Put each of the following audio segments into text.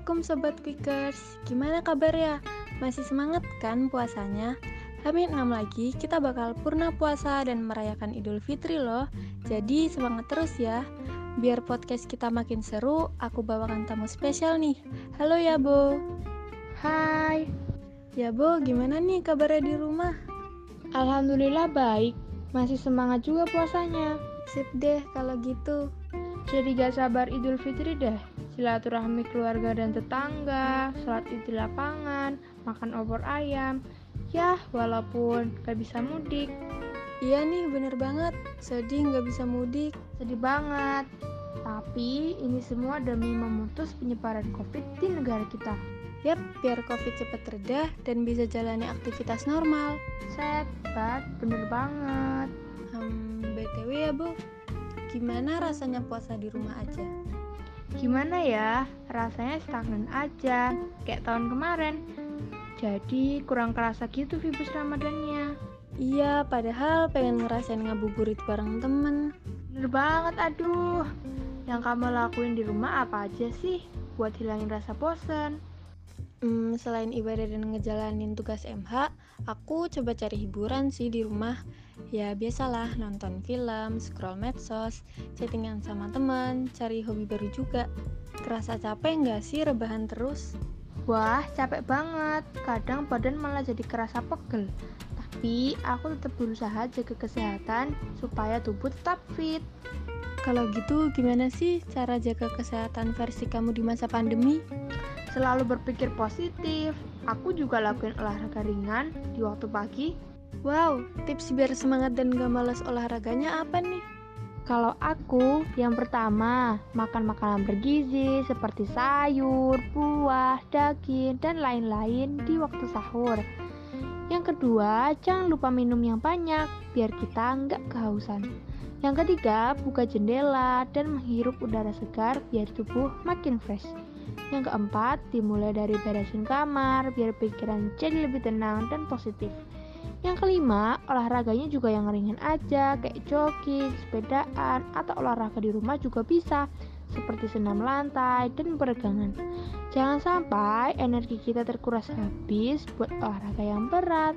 Assalamualaikum Sobat Quickers. Gimana kabar ya? Masih semangat kan puasanya? Hamin 6 lagi kita bakal purna puasa dan merayakan Idul Fitri loh. Jadi semangat terus ya. Biar podcast kita makin seru, aku bawakan tamu spesial nih. Halo ya Bo. Hai. Ya Bo, gimana nih kabarnya di rumah? Alhamdulillah baik. Masih semangat juga puasanya. Sip deh kalau gitu. Jadi gak sabar Idul Fitri deh silaturahmi keluarga dan tetangga, sholat id di lapangan, makan opor ayam. Ya, walaupun gak bisa mudik. Iya nih, bener banget. Sedih gak bisa mudik. Sedih banget. Tapi ini semua demi memutus penyebaran COVID di negara kita. Yap, biar COVID cepat reda dan bisa jalani aktivitas normal. Set, bat, bener banget. Hmm, BTW ya, Bu. Gimana rasanya puasa di rumah aja? Gimana ya, rasanya stagnan aja, kayak tahun kemarin. Jadi kurang kerasa gitu Vibus Ramadannya. Iya, padahal pengen ngerasain ngabuburit bareng temen. Bener banget, aduh. Yang kamu lakuin di rumah apa aja sih buat hilangin rasa bosan? Hmm, selain ibadah dan ngejalanin tugas MH, aku coba cari hiburan sih di rumah. Ya biasalah nonton film, scroll medsos, chattingan sama teman, cari hobi baru juga. Kerasa capek nggak sih rebahan terus? Wah, capek banget. Kadang badan malah jadi kerasa pegel. Tapi aku tetap berusaha jaga kesehatan supaya tubuh tetap fit. Kalau gitu gimana sih cara jaga kesehatan versi kamu di masa pandemi? Selalu berpikir positif. Aku juga lakuin olahraga ringan di waktu pagi Wow, tips biar semangat dan gak males olahraganya apa nih? Kalau aku, yang pertama, makan makanan bergizi seperti sayur, buah, daging, dan lain-lain di waktu sahur. Yang kedua, jangan lupa minum yang banyak biar kita nggak kehausan. Yang ketiga, buka jendela dan menghirup udara segar biar tubuh makin fresh. Yang keempat, dimulai dari beresin kamar biar pikiran jadi lebih tenang dan positif. Yang kelima, olahraganya juga yang ringan aja, kayak jogging, sepedaan, atau olahraga di rumah juga bisa, seperti senam lantai dan peregangan. Jangan sampai energi kita terkuras habis buat olahraga yang berat.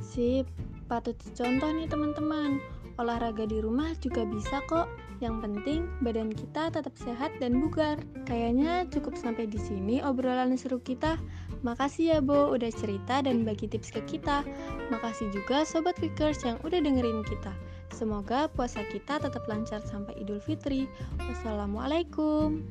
Sip, patut dicontoh nih teman-teman. Olahraga di rumah juga bisa kok. Yang penting badan kita tetap sehat dan bugar. Kayaknya cukup sampai di sini obrolan seru kita. Makasih ya Bo udah cerita dan bagi tips ke kita. Makasih juga Sobat Quickers yang udah dengerin kita. Semoga puasa kita tetap lancar sampai Idul Fitri. Wassalamualaikum.